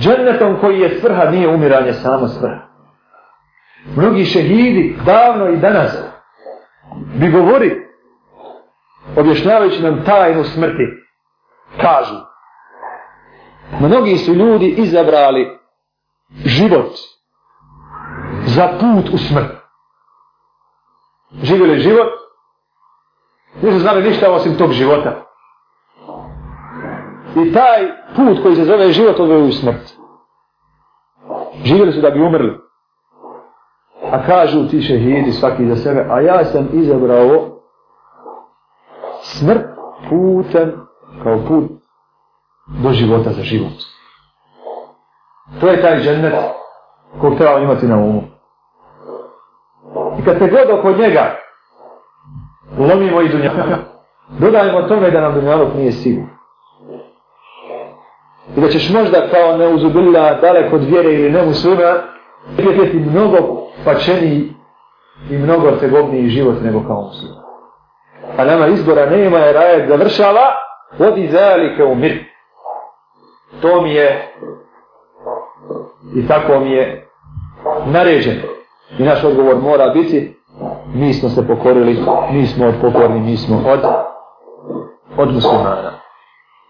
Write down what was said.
džennetom koji je svrha, nije umiranje samo svrha. Mnogi šehidi davno i danas bi govori objašnjavajući nam tajnu smrti kažu mnogi su ljudi izabrali život za put u smrt živjeli život nisu znali ništa osim tog života i taj put koji se zove život odvoju u smrt živjeli su da bi umrli a kažu ti šehidi svaki za sebe a ja sam izabrao smrt putem kao put do života za život. To je taj džennet kog treba imati na umu. I kad se god oko njega lomimo i dunjaka, dodajemo tome da nam dunjalog nije sigurno. I da ćeš možda kao neuzubila daleko od vjere ili ne muslima vidjeti mnogo pačeniji i mnogo tegobniji život nego kao muslima. A nama izbora nema jer ajet završava vodi zalike u mir. To mi je i tako mi je naređeno. I naš odgovor mora biti mi smo se pokorili, mi smo od pokorni, mi smo od, od muslimana.